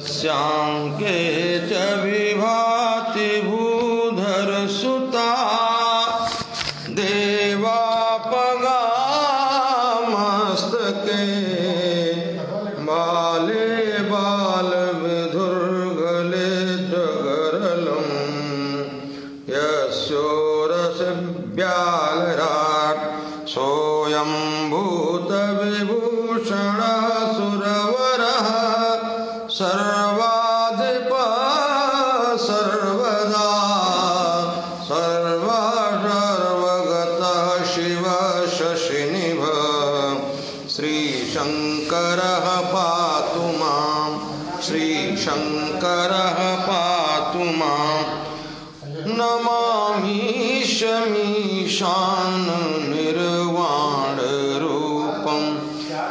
स्यांके च विभाति भूधरसुता देवापगामस्तके श्रीशङ्करः पातु माम्। नमामीशमीशान निर्वाणरूपं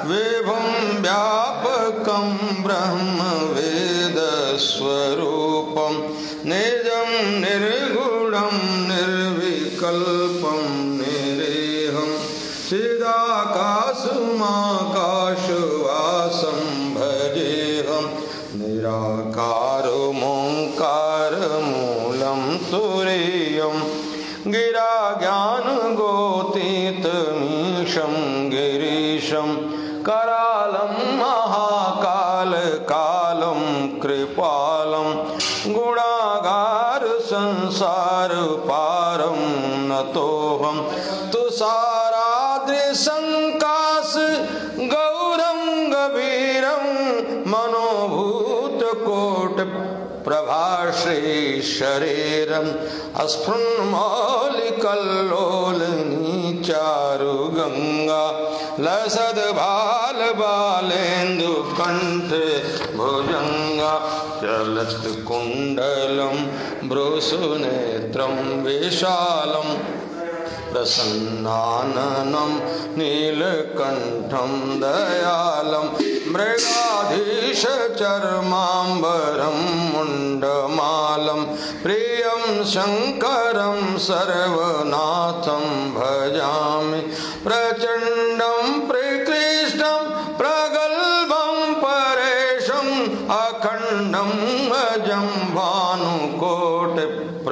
विभुं व्यापकं ब्रह्मवेदस्वरूपं निजं निर्गुणं निर्विकल्पं निरेहं चिदाकाशमाकाशवासं भजेऽहं निराकारमोङ्कारमूलं तुरीयं गिरा ज्ञानगोतीतमीशं गिरीशं करालं महाकालकालं कृपालं गुणागारसंसारपारं नतोऽहं तुषाराद्रिसङ्काश प्रभाश्रीशरीरम् अस्फुन्मौलिकल्लोलिनी चारुगङ्गा लसद्बालबालेन्दुकण्ठ भुजङ्गा चलत्कुण्डलं भ्रूसुनेत्रं विशालम् प्रसन्नाननं नीलकण्ठं दयालं मृगाधीशचर्माम्बरं मुण्डमालं प्रियं शङ्करं सर्वनाथं भजामि प्रचण्डं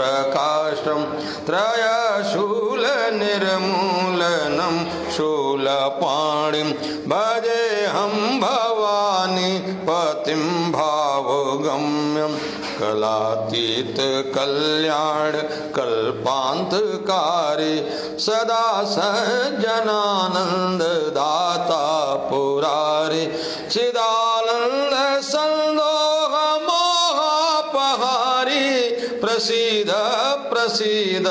भानुकोटिप्रकाशं त्रयशूलनिर्मूलनं शूलपाणिं भजेऽहं भवानी पतिं भावगम्यं कलातीतकल्याण कल्पान्तकारी सदा सज्जनानन्ददाता पुरारि चिदानन्द प्रसीद प्रसीद,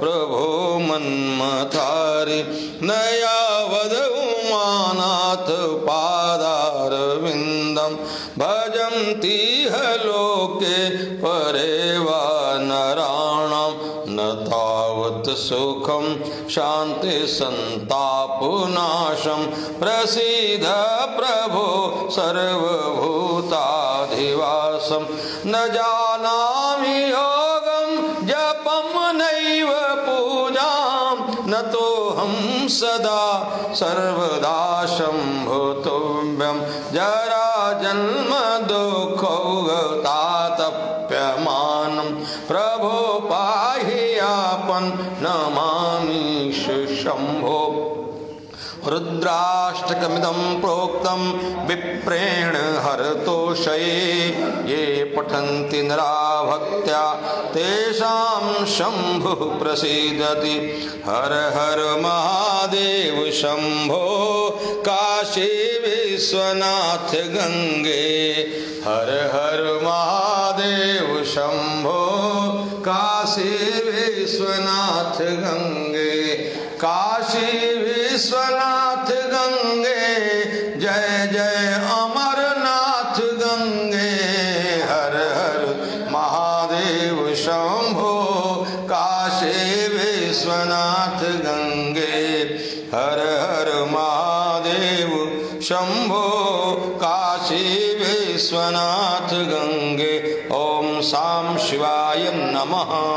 प्रभो मन्मथारि। नयावद उमानाथ पादारविन्दं भजन्तीह लोके परे वा नराणां। न तावत् सुखं शान्तिसन्तापनाशं प्रसीद, प्रभो सर्वभूताधिवासं। न जानामि पूजां हम सदा सर्वदा शम्भुतुभ्यं जरा जन्म दुःखौगतातप्यमानं प्रभो पाहि आपन् नमामि शम्भो रुद्राष्टकमिदं प्रोक्तं विप्रेण हरतोषये ये पठन्ति नरा भक्त्या तेषां शम्भुः प्रसीदति। हर हर महादेव शम्भो काशी विश्वनाथ गङ्गे। हर हर महादेव शम्भो काशी विश्वनाथ गङ्गे। काशी विश्वनाथ गंगे, जय जय अमरनाथ गंगे। हर हर महादेव शंभो, काशी विश्वनाथ गंगे। हर हर महादेव शंभो, काशी विश्वनाथ गंगे। ओम शाम शिवाय नमः।